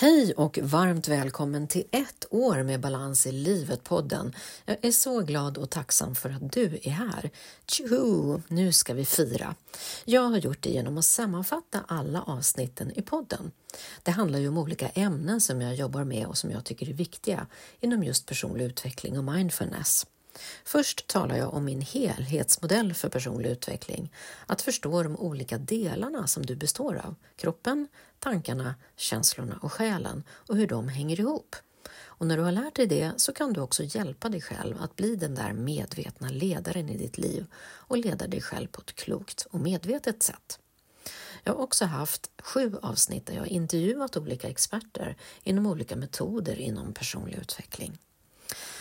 Hej och varmt välkommen till ett år med Balans i livet-podden. Jag är så glad och tacksam för att du är här. Tjoho! Nu ska vi fira. Jag har gjort det genom att sammanfatta alla avsnitten i podden. Det handlar ju om olika ämnen som jag jobbar med och som jag tycker är viktiga inom just personlig utveckling och mindfulness. Först talar jag om min helhetsmodell för personlig utveckling, att förstå de olika delarna som du består av, kroppen, tankarna, känslorna och själen och hur de hänger ihop. Och när du har lärt dig det så kan du också hjälpa dig själv att bli den där medvetna ledaren i ditt liv och leda dig själv på ett klokt och medvetet sätt. Jag har också haft sju avsnitt där jag intervjuat olika experter inom olika metoder inom personlig utveckling.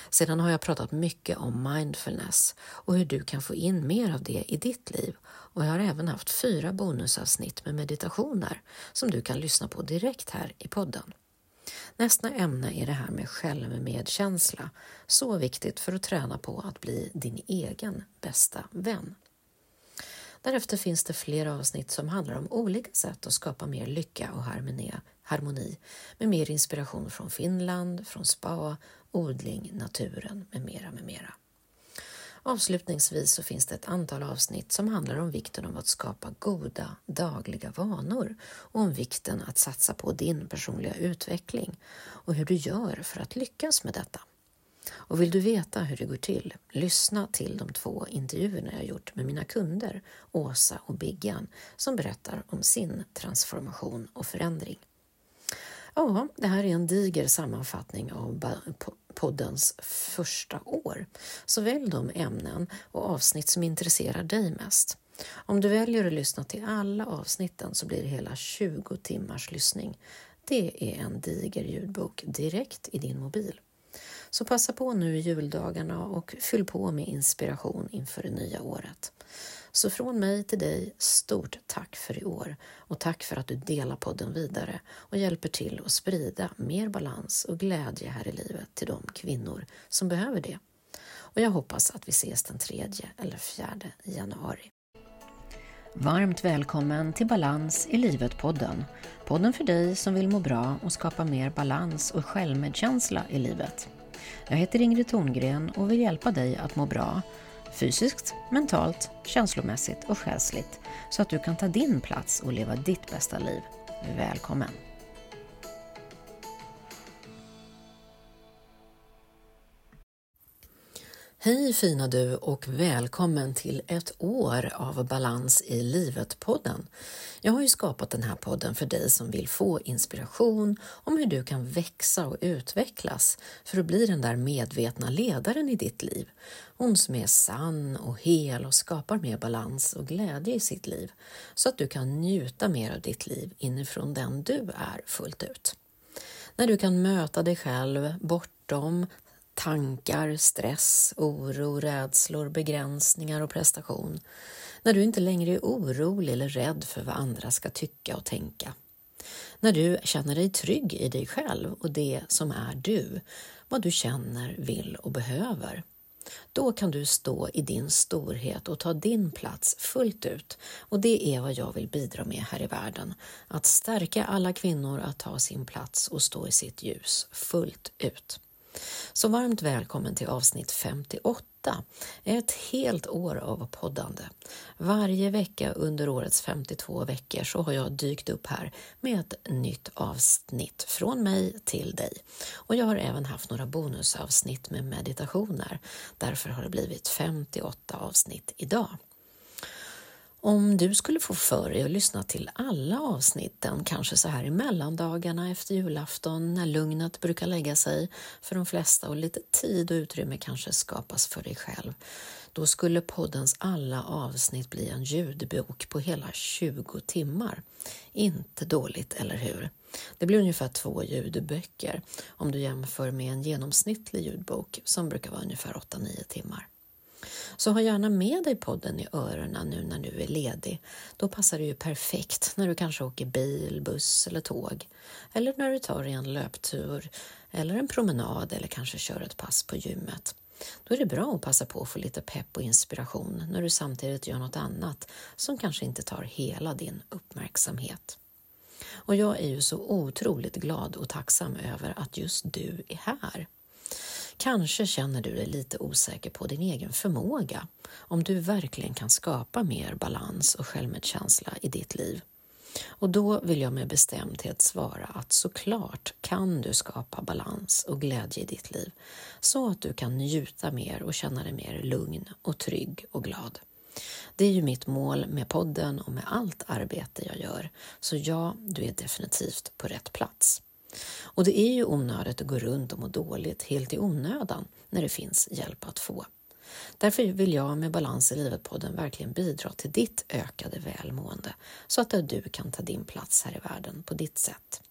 Sedan har jag pratat mycket om mindfulness och hur du kan få in mer av det i ditt liv och jag har även haft fyra bonusavsnitt med meditationer som du kan lyssna på direkt här i podden. Nästa ämne är det här med självmedkänsla, så viktigt för att träna på att bli din egen bästa vän. Därefter finns det flera avsnitt som handlar om olika sätt att skapa mer lycka och harmoni med mer inspiration från Finland, från spa, odling, naturen med mera, med mera. Avslutningsvis så finns det ett antal avsnitt som handlar om vikten av att skapa goda dagliga vanor och om vikten att satsa på din personliga utveckling och hur du gör för att lyckas med detta. Och vill du veta hur det går till, lyssna till de två intervjuerna jag gjort med mina kunder Åsa och Biggan som berättar om sin transformation och förändring. Ja, det här är en diger sammanfattning av poddens första år. Så välj de ämnen och avsnitt som intresserar dig mest. Om du väljer att lyssna till alla avsnitten så blir det hela 20 timmars lyssning. Det är en diger ljudbok direkt i din mobil. Så passa på nu i juldagarna och fyll på med inspiration inför det nya året. Så från mig till dig, stort tack för i år och tack för att du delar podden vidare och hjälper till att sprida mer balans och glädje här i livet till de kvinnor som behöver det. Och jag hoppas att vi ses den 3 eller 4 januari. Varmt välkommen till Balans i livet-podden. Podden för dig som vill må bra och skapa mer balans och självmedkänsla i livet. Jag heter Ingrid Thorngren och vill hjälpa dig att må bra fysiskt, mentalt, känslomässigt och själsligt så att du kan ta din plats och leva ditt bästa liv. Välkommen! Hej fina du och välkommen till ett år av Balans i livet-podden. Jag har ju skapat den här podden för dig som vill få inspiration om hur du kan växa och utvecklas för att bli den där medvetna ledaren i ditt liv. Hon som är sann och hel och skapar mer balans och glädje i sitt liv så att du kan njuta mer av ditt liv inifrån den du är fullt ut. När du kan möta dig själv bortom tankar, stress, oro, rädslor, begränsningar och prestation. När du inte längre är orolig eller rädd för vad andra ska tycka och tänka. När du känner dig trygg i dig själv och det som är du, vad du känner, vill och behöver. Då kan du stå i din storhet och ta din plats fullt ut och det är vad jag vill bidra med här i världen. Att stärka alla kvinnor att ta sin plats och stå i sitt ljus fullt ut. Så varmt välkommen till avsnitt 58. Ett helt år av poddande. Varje vecka under årets 52 veckor så har jag dykt upp här med ett nytt avsnitt från mig till dig. Och jag har även haft några bonusavsnitt med meditationer. Därför har det blivit 58 avsnitt idag. Om du skulle få för dig att lyssna till alla avsnitten, kanske så här i mellandagarna efter julafton när lugnet brukar lägga sig för de flesta och lite tid och utrymme kanske skapas för dig själv, då skulle poddens alla avsnitt bli en ljudbok på hela 20 timmar. Inte dåligt, eller hur? Det blir ungefär två ljudböcker om du jämför med en genomsnittlig ljudbok som brukar vara ungefär 8-9 timmar. Så ha gärna med dig podden i öronen nu när du är ledig. Då passar det ju perfekt när du kanske åker bil, buss eller tåg. Eller när du tar en löptur eller en promenad eller kanske kör ett pass på gymmet. Då är det bra att passa på att få lite pepp och inspiration när du samtidigt gör något annat som kanske inte tar hela din uppmärksamhet. Och jag är ju så otroligt glad och tacksam över att just du är här. Kanske känner du dig lite osäker på din egen förmåga, om du verkligen kan skapa mer balans och självmedkänsla i ditt liv. Och då vill jag med bestämdhet svara att såklart kan du skapa balans och glädje i ditt liv så att du kan njuta mer och känna dig mer lugn och trygg och glad. Det är ju mitt mål med podden och med allt arbete jag gör, så ja, du är definitivt på rätt plats. Och det är ju onödigt att gå runt och må dåligt helt i onödan när det finns hjälp att få. Därför vill jag med Balans i livet-podden verkligen bidra till ditt ökade välmående så att du kan ta din plats här i världen på ditt sätt.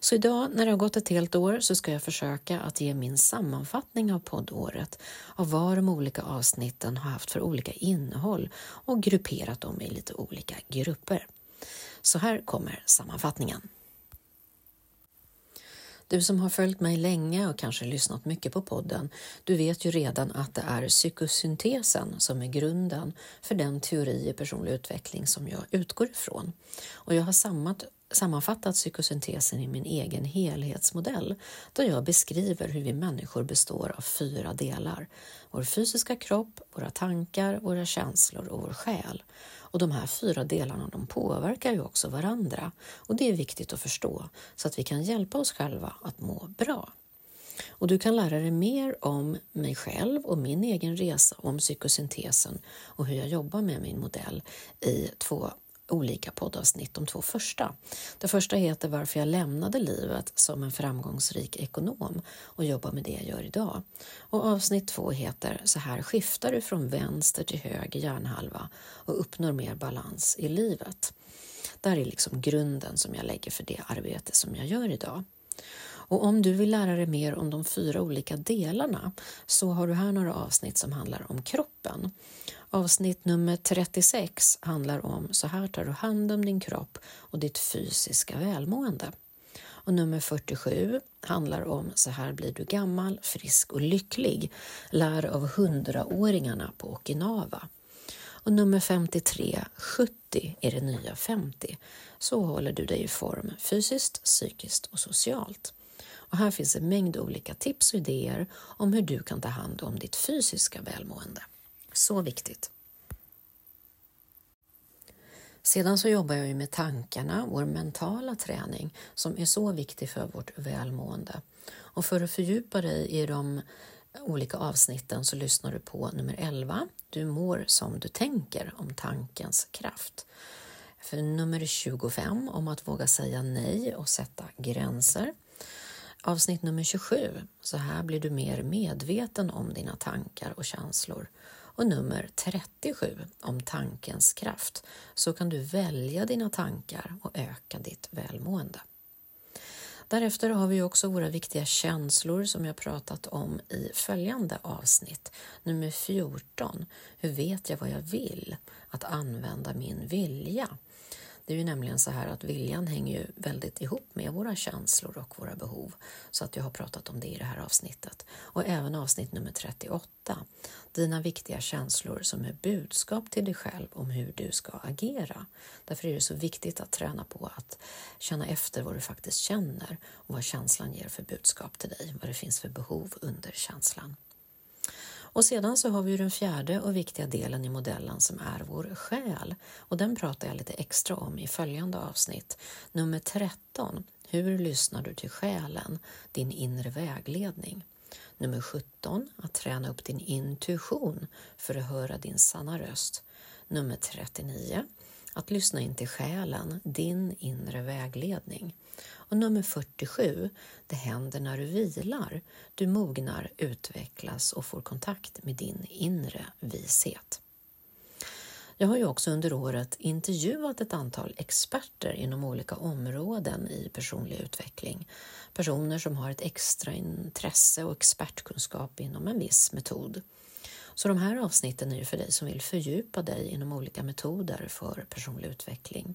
Så idag när det har gått ett helt år så ska jag försöka att ge min sammanfattning av poddåret av vad de olika avsnitten har haft för olika innehåll och grupperat dem i lite olika grupper. Så här kommer sammanfattningen. Du som har följt mig länge och kanske lyssnat mycket på podden, du vet ju redan att det är psykosyntesen som är grunden för den teori i personlig utveckling som jag utgår ifrån. Och jag har sammanfattat psykosyntesen i min egen helhetsmodell där jag beskriver hur vi människor består av fyra delar. Vår fysiska kropp, våra tankar, våra känslor och vår själ. Och de här fyra delarna de påverkar ju också varandra och det är viktigt att förstå så att vi kan hjälpa oss själva att må bra. Och du kan lära dig mer om mig själv och min egen resa om psykosyntesen och hur jag jobbar med min modell i två olika poddavsnitt, de två första. Det första heter Varför jag lämnade livet som en framgångsrik ekonom och jobbar med det jag gör idag. Och avsnitt två heter Så här skiftar du från vänster till höger hjärnhalva och uppnår mer balans i livet. Där är liksom grunden som jag lägger för det arbete som jag gör idag. Och om du vill lära dig mer om de fyra olika delarna så har du här några avsnitt som handlar om kroppen. Avsnitt nummer 36 handlar om Så här tar du hand om din kropp och ditt fysiska välmående. Och nummer 47 handlar om Så här blir du gammal, frisk och lycklig. Lär av hundraåringarna på Okinawa. Och nummer 53, 70 är det nya 50. Så håller du dig i form fysiskt, psykiskt och socialt. Och här finns en mängd olika tips och idéer om hur du kan ta hand om ditt fysiska välmående. Så viktigt. Sedan så jobbar jag ju med tankarna, vår mentala träning, som är så viktig för vårt välmående. Och för att fördjupa dig i de olika avsnitten så lyssnar du på nummer 11, Du mår som du tänker, om tankens kraft. För nummer 25, om att våga säga nej och sätta gränser. Avsnitt nummer 27, Så här blir du mer medveten om dina tankar och känslor och nummer 37 om tankens kraft så kan du välja dina tankar och öka ditt välmående. Därefter har vi också våra viktiga känslor som jag pratat om i följande avsnitt. Nummer 14. Hur vet jag vad jag vill? Att använda min vilja. Det är ju nämligen så här att viljan hänger ju väldigt ihop med våra känslor och våra behov. Så att jag har pratat om det i det här avsnittet. Och även avsnitt nummer 38. Dina viktiga känslor som är budskap till dig själv om hur du ska agera. Därför är det så viktigt att träna på att känna efter vad du faktiskt känner och vad känslan ger för budskap till dig, vad det finns för behov under känslan. Och sedan så har vi den fjärde och viktiga delen i modellen som är vår själ och den pratar jag lite extra om i följande avsnitt. Nummer 13. Hur lyssnar du till själen? Din inre vägledning. Nummer 17. Att träna upp din intuition för att höra din sanna röst. Nummer 39. Att lyssna in till själen, din inre vägledning. Och nummer 47, det händer när du vilar. Du mognar, utvecklas och får kontakt med din inre vishet. Jag har ju också under året intervjuat ett antal experter inom olika områden i personlig utveckling. Personer som har ett extra intresse och expertkunskap inom en viss metod. Så de här avsnitten är ju för dig som vill fördjupa dig inom olika metoder för personlig utveckling.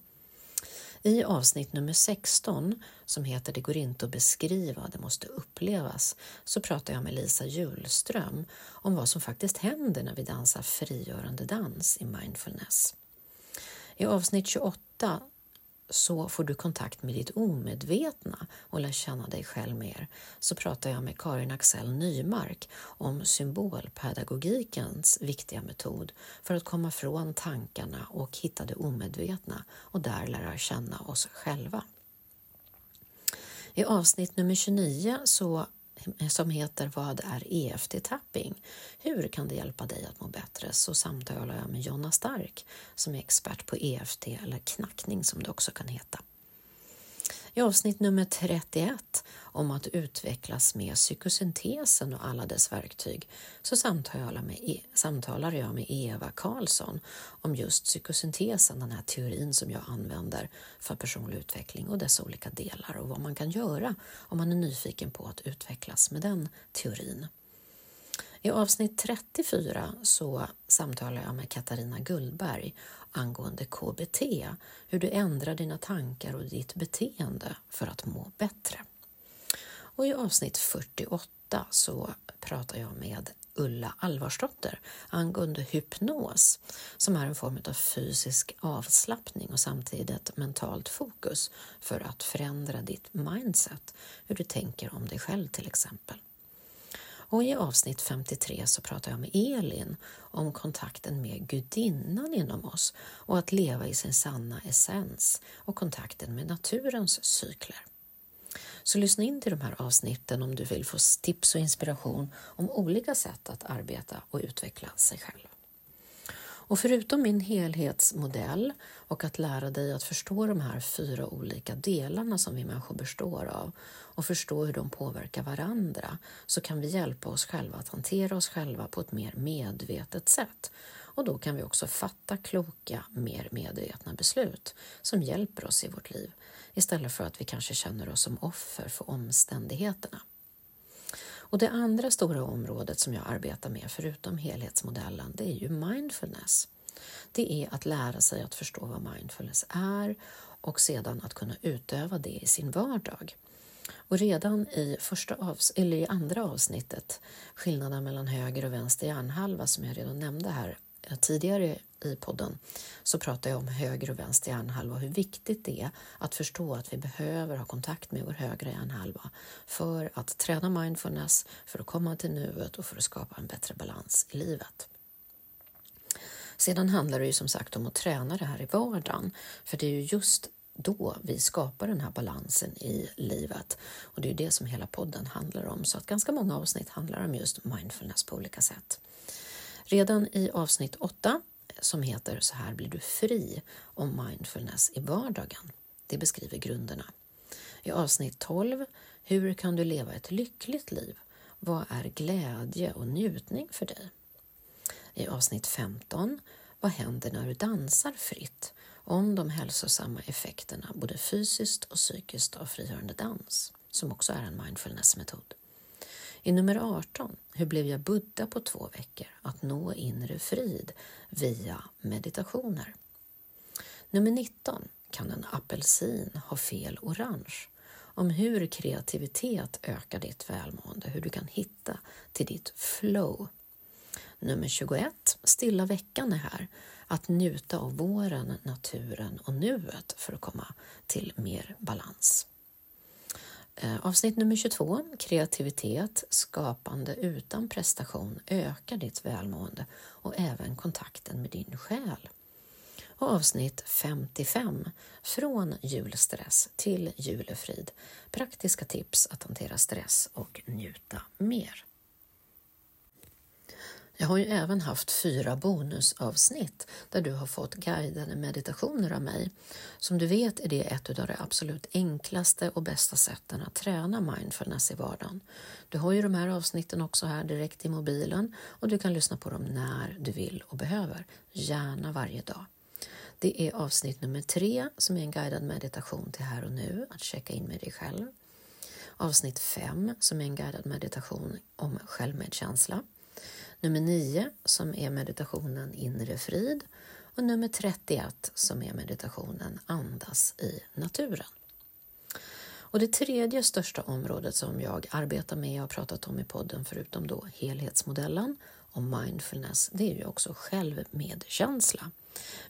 I avsnitt nummer 16 som heter Det går inte att beskriva, det måste upplevas så pratar jag med Lisa Julström om vad som faktiskt händer när vi dansar frigörande dans i mindfulness. I avsnitt 28 så får du kontakt med ditt omedvetna och lär känna dig själv mer så pratar jag med Karin Axel Nymark om symbolpedagogikens viktiga metod för att komma från tankarna och hitta det omedvetna och där lära känna oss själva. I avsnitt nummer 29 så som heter Vad är EFT-tapping? Hur kan det hjälpa dig att må bättre? Så samtalar jag med Jonna Stark som är expert på EFT eller knackning som det också kan heta. I avsnitt nummer 31 om att utvecklas med psykosyntesen och alla dess verktyg så samtalar, med, e- samtalar jag med Eva Karlsson om just psykosyntesen, den här teorin som jag använder för personlig utveckling och dess olika delar och vad man kan göra om man är nyfiken på att utvecklas med den teorin. I avsnitt 34 så samtalar jag med Katarina Gullberg angående KBT, hur du ändrar dina tankar och ditt beteende för att må bättre. Och i avsnitt 48 så pratar jag med Ulla Alvarsdotter angående hypnos som är en form av fysisk avslappning och samtidigt mentalt fokus för att förändra ditt mindset, hur du tänker om dig själv till exempel. Och i avsnitt 53 så pratar jag med Elin om kontakten med gudinnan inom oss och att leva i sin sanna essens och kontakten med naturens cykler. Så lyssna in till de här avsnitten om du vill få tips och inspiration om olika sätt att arbeta och utveckla sig själv. Och förutom min helhetsmodell och att lära dig att förstå de här fyra olika delarna som vi människor består av och förstå hur de påverkar varandra så kan vi hjälpa oss själva att hantera oss själva på ett mer medvetet sätt. Och då kan vi också fatta kloka, mer medvetna beslut som hjälper oss i vårt liv istället för att vi kanske känner oss som offer för omständigheterna. Och det andra stora området som jag arbetar med, förutom helhetsmodellen, det är ju mindfulness. Det är att lära sig att förstå vad mindfulness är och sedan att kunna utöva det i sin vardag. Och redan i, första avs eller i andra avsnittet, skillnaden mellan höger och vänster hjärnhalva som jag redan nämnde här Eh, tidigare i podden så pratade jag om höger och vänster hjärnhalva och hur viktigt det är att förstå att vi behöver ha kontakt med vår högra hjärnhalva för att träna mindfulness, för att komma till nuet och för att skapa en bättre balans i livet. Sedan handlar det ju som sagt om att träna det här i vardagen, för det är ju just då vi skapar den här balansen i livet. Och det är det som hela podden handlar om, så att ganska många avsnitt handlar om just mindfulness på olika sätt. Redan i avsnitt 8 som heter Så här blir du fri om mindfulness i vardagen. Det beskriver grunderna. I avsnitt 12 Hur kan du leva ett lyckligt liv? Vad är glädje och njutning för dig? I avsnitt 15 Vad händer när du dansar fritt? Om de hälsosamma effekterna både fysiskt och psykiskt av frigörande dans, som också är en mindfulnessmetod. I nummer 18, Hur blev jag Buddha på två veckor? Att nå inre frid via meditationer. Nummer 19, Kan en apelsin ha fel orange? Om hur kreativitet ökar ditt välmående, hur du kan hitta till ditt flow. Nummer 21, Stilla veckan är här. Att njuta av våren, naturen och nuet för att komma till mer balans. Eh, avsnitt nummer 22, kreativitet, skapande utan prestation ökar ditt välmående och även kontakten med din själ. Och avsnitt 55, från julstress till julefrid, praktiska tips att hantera stress och njuta mer. Jag har ju även haft fyra bonusavsnitt där du har fått guidade meditationer av mig. Som du vet är det ett av de absolut enklaste och bästa sätten att träna mindfulness i vardagen. Du har ju de här avsnitten också här direkt i mobilen och du kan lyssna på dem när du vill och behöver, gärna varje dag. Det är avsnitt nummer tre som är en guidad meditation till här och nu, att checka in med dig själv. Avsnitt fem som är en guidad meditation om självmedkänsla nummer 9 som är meditationen inre frid och nummer 31 som är meditationen andas i naturen. Och det tredje största området som jag arbetar med och har pratat om i podden förutom då helhetsmodellen Och mindfulness, det är ju också självmedkänsla,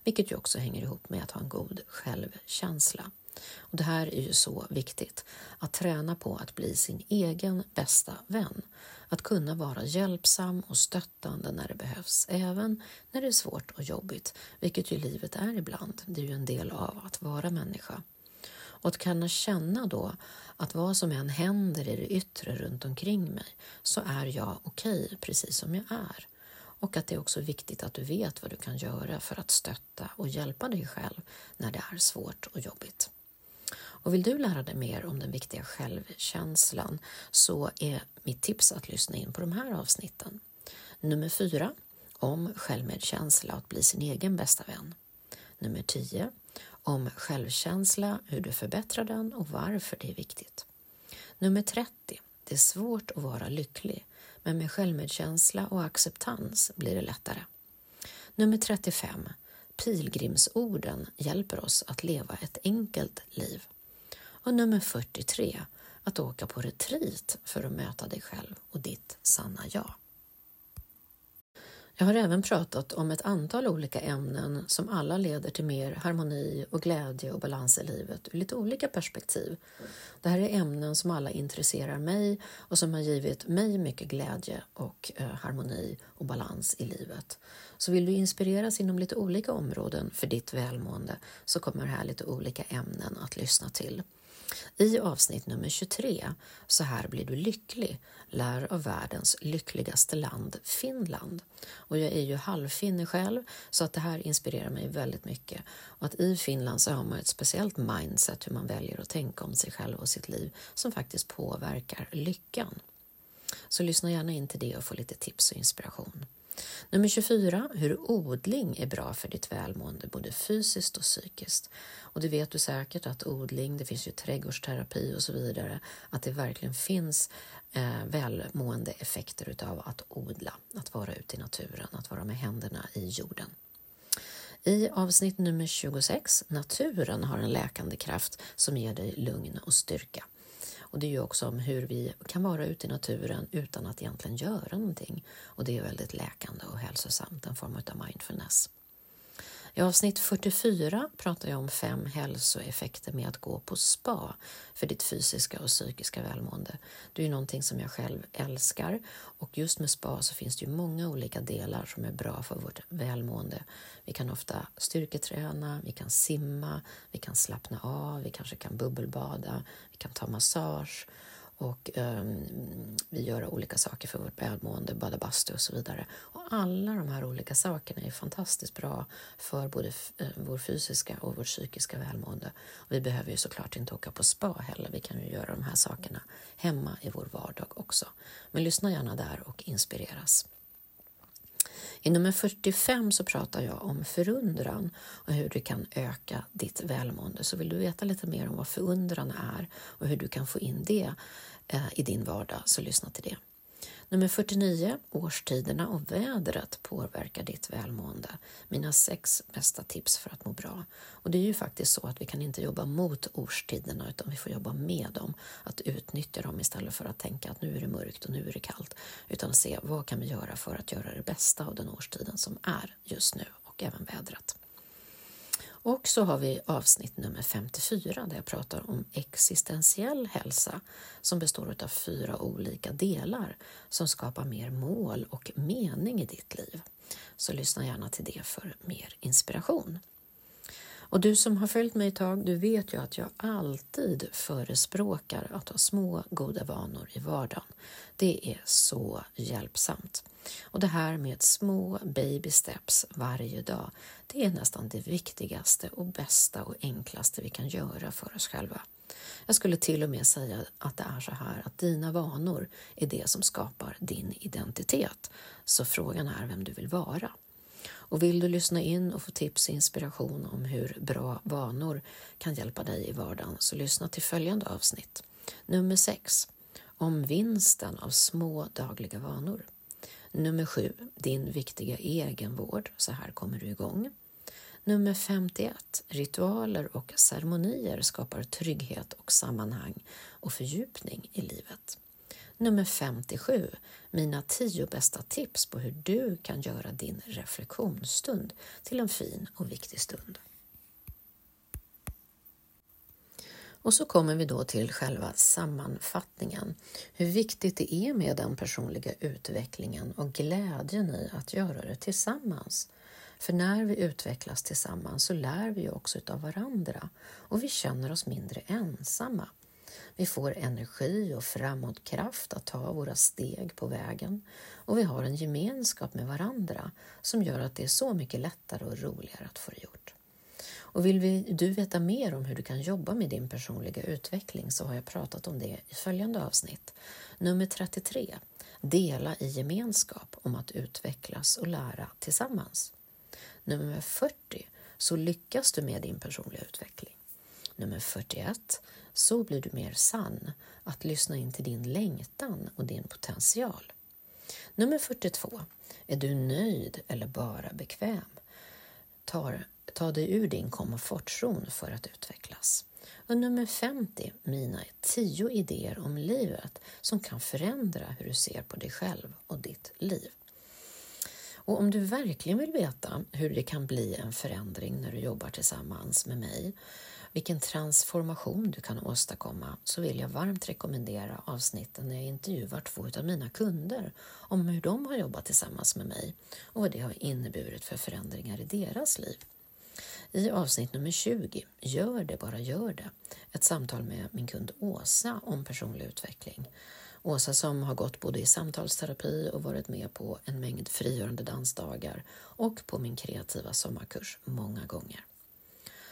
vilket ju också hänger ihop med att ha en god självkänsla. Och det här är ju så viktigt, att träna på att bli sin egen bästa vän. Att kunna vara hjälpsam och stöttande när det behövs, även när det är svårt och jobbigt, vilket ju livet är ibland. Det är ju en del av att vara människa. Och att kunna känna då att vad som än händer i det yttre runt omkring mig så är jag okej okay, precis som jag är. Och att det är också viktigt att du vet vad du kan göra för att stötta och hjälpa dig själv när det är svårt och jobbigt. Och vill du lära dig mer om den viktiga självkänslan så är mitt tips att lyssna in på de här avsnitten. Nummer 4 om självmedkänsla och att bli sin egen bästa vän. Nummer 10 om självkänsla, hur du förbättrar den och varför det är viktigt. Nummer 30. Det är svårt att vara lycklig, men med självmedkänsla och acceptans blir det lättare. Nummer 35. Pilgrimsorden hjälper oss att leva ett enkelt liv. Och nummer 43. Att åka på retreat för att möta dig själv och ditt sanna jag. Jag har även pratat om ett antal olika ämnen som alla leder till mer harmoni och glädje och balans i livet ur lite olika perspektiv. Det här är ämnen som alla intresserar mig och som har givit mig mycket glädje och eh, harmoni och balans i livet. Så vill du inspireras inom lite olika områden för ditt välmående så kommer här lite olika ämnen att lyssna till. I avsnitt nummer 23, Så här blir du lycklig, lär av världens lyckligaste land, Finland. Och jag är ju halvfinne själv, så att det här inspirerar mig väldigt mycket. Och att i Finland så har man ett speciellt mindset hur man väljer att tänka om sig själv och sitt liv som faktiskt påverkar lyckan. Så lyssna gärna in till det och få lite tips och inspiration. Nummer 24, hur odling är bra för ditt välmående både fysiskt och psykiskt. Och det vet du säkert att odling, det finns ju trädgårdsterapi och så vidare, att det verkligen finns eh, välmående effekter utav att odla, att vara ute i naturen, att vara med händerna i jorden. I avsnitt nummer 26, Naturen har en läkande kraft som ger dig lugn och styrka. Och det är ju också om hur vi kan vara ute i naturen utan att egentligen göra någonting. Och det är väldigt läkande och hälsosamt, en form av mindfulness. I avsnitt 44 pratar jag om fem hälsoeffekter med att gå på spa för ditt fysiska och psykiska välmående. Det är ju någonting som jag själv älskar och just med spa så finns det ju många olika delar som är bra för vårt välmående. Vi kan ofta styrketräna, vi kan simma, vi kan slappna av, vi kanske kan bubbelbada, vi kan ta massage och um, vi gör olika saker för vårt välmående, bada bastu och så vidare. Och alla de här olika sakerna är fantastiskt bra för både uh, vår fysiska och vårt psykiska välmående. Och vi behöver ju såklart inte åka på spa heller, vi kan ju göra de här sakerna hemma i vår vardag också. Men lyssna gärna där och inspireras. I nummer 45 så pratar jag om förundran och hur du kan öka ditt välmående. Så vill du veta lite mer om vad förundran är och hur du kan få in det Eh, i din vardag, så lyssna till det. Nummer 49. Årstiderna och vädret påverkar ditt välmående. Mina sex bästa tips för att må bra. Och det är ju faktiskt så att vi kan inte jobba mot årstiderna utan vi får jobba med dem. Att utnyttja dem istället för att tänka att nu är det mörkt och nu är det kallt. Utan se vad kan vi göra för att göra det bästa av den årstiden som är just nu och även vädret. Och så har vi avsnitt nummer 54 där jag pratar om existentiell hälsa som består av fyra olika delar som skapar mer mål och mening i ditt liv. Så lyssna gärna till det för mer inspiration. Och du som har följt mig ett tag, du vet ju att jag alltid förespråkar att ha små goda vanor i vardagen. Det är så hjälpsamt. Och det här med små baby steps varje dag, det är nästan det viktigaste och bästa och enklaste vi kan göra för oss själva. Jag skulle till och med säga att det är så här att dina vanor är det som skapar din identitet. Så frågan är vem du vill vara. Och vill du lyssna in och få tips och inspiration om hur bra vanor kan hjälpa dig i vardagen så lyssna till följande avsnitt. Nummer 6. Om vinsten av små dagliga vanor. Nummer 7. Din viktiga egenvård. Så här kommer du igång. Nummer 51. Ritualer och ceremonier skapar trygghet och sammanhang och fördjupning i livet. Nummer 57. Mina tio bästa tips på hur du kan göra din reflektionsstund till en fin och viktig stund. Och så kommer vi då till själva sammanfattningen. Hur viktigt det är med den personliga utvecklingen och glädjen i att göra det tillsammans. För när vi utvecklas tillsammans så lär vi också av varandra och vi känner oss mindre ensamma. Vi får energi och framåtkraft att ta våra steg på vägen och vi har en gemenskap med varandra som gör att det är så mycket lättare och roligare att få det gjort. Och vill vi, du veta mer om hur du kan jobba med din personliga utveckling så har jag pratat om det i följande avsnitt. Nummer 33. Dela i gemenskap om att utvecklas och lära tillsammans. Nummer 40. Så lyckas du med din personliga utveckling. Nummer 41. Så blir du mer sann, att lyssna in till din längtan och din potential. Nummer 42. Är du nöjd eller bara bekväm? Tar ta dig ur din komfortzon för att utvecklas. Och nummer 50, mina 10 idéer om livet som kan förändra hur du ser på dig själv och ditt liv. Och om du verkligen vill veta hur det kan bli en förändring när du jobbar tillsammans med mig, vilken transformation du kan åstadkomma, så vill jag varmt rekommendera avsnitten när jag intervjuar två av mina kunder om hur de har jobbat tillsammans med mig och vad det har inneburit för förändringar i deras liv. I avsnitt nummer 20, Gör det, bara gör det, ett samtal med min kund Åsa om personlig utveckling. Åsa som har gått både i samtalsterapi och varit med på en mängd frigörande dansdagar och på min kreativa sommarkurs många gånger.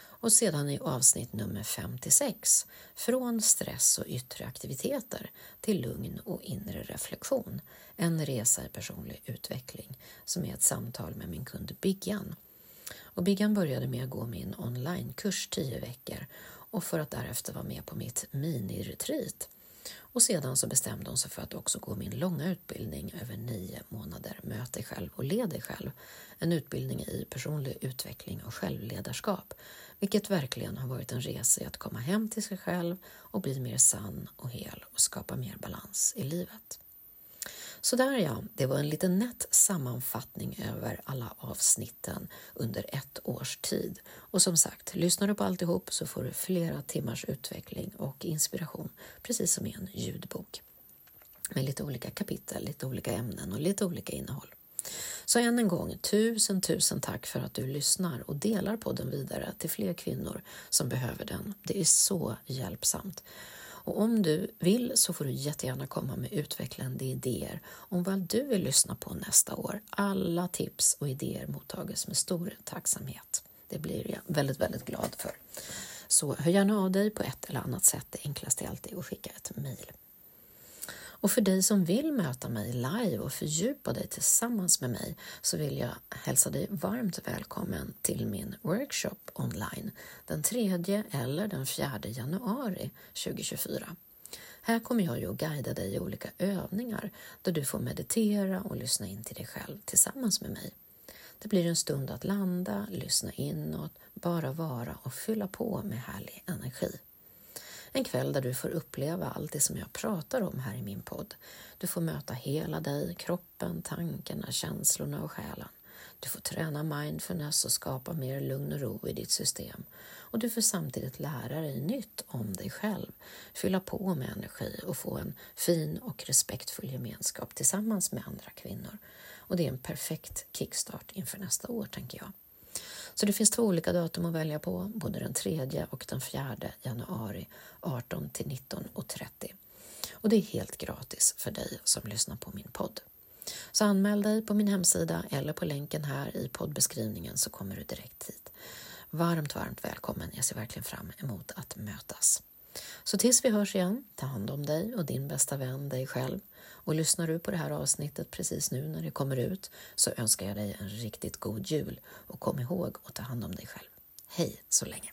Och sedan i avsnitt nummer 56, Från stress och yttre aktiviteter till lugn och inre reflektion, en resa i personlig utveckling, som är ett samtal med min kund Biggan och Biggan började med att gå min onlinekurs 10 veckor och för att därefter vara med på mitt mini-retreat. Och sedan så bestämde hon sig för att också gå min långa utbildning över nio månader, Möt dig själv och led dig själv. En utbildning i personlig utveckling och självledarskap, vilket verkligen har varit en resa i att komma hem till sig själv och bli mer sann och hel och skapa mer balans i livet. Så där ja, det var en liten nätt sammanfattning över alla avsnitten under ett års tid. Och som sagt, lyssnar du på alltihop så får du flera timmars utveckling och inspiration, precis som i en ljudbok. Med lite olika kapitel, lite olika ämnen och lite olika innehåll. Så än en gång, tusen, tusen tack för att du lyssnar och delar podden vidare till fler kvinnor som behöver den. Det är så hjälpsamt. Och om du vill så får du jättegärna komma med utvecklande idéer om vad du vill lyssna på nästa år. Alla tips och idéer mottages med stor tacksamhet. Det blir jag väldigt, väldigt glad för. Så hör gärna av dig på ett eller annat sätt. Det enklaste är alltid att skicka ett mejl. Och för dig som vill möta mig live och fördjupa dig tillsammans med mig så vill jag hälsa dig varmt välkommen till min workshop online den 3 eller den 4 januari 2024. Här kommer jag ju att guida dig i olika övningar där du får meditera och lyssna in till dig själv tillsammans med mig. Det blir en stund att landa, lyssna inåt, bara vara och fylla på med härlig energi. En kväll där du får uppleva allt det som jag pratar om här i min podd. Du får möta hela dig, kroppen, tankarna, känslorna och själen. Du får träna mindfulness och skapa mer lugn och ro i ditt system. Och du får samtidigt lära dig nytt om dig själv, fylla på med energi och få en fin och respektfull gemenskap tillsammans med andra kvinnor. Och det är en perfekt kickstart inför nästa år, tänker jag. Så det finns två olika datum att välja på, både den 3 och den 4 januari 18 till 19.30. Och det är helt gratis för dig som lyssnar på min podd. Så anmäl dig på min hemsida eller på länken här i poddbeskrivningen så kommer du direkt hit. Varmt, varmt välkommen. Jag ser verkligen fram emot att mötas. Så tills vi hörs igen, ta hand om dig och din bästa vän, dig själv. Och lyssnar du på det här avsnittet precis nu när det kommer ut så önskar jag dig en riktigt god jul och kom ihåg att ta hand om dig själv. Hej så länge!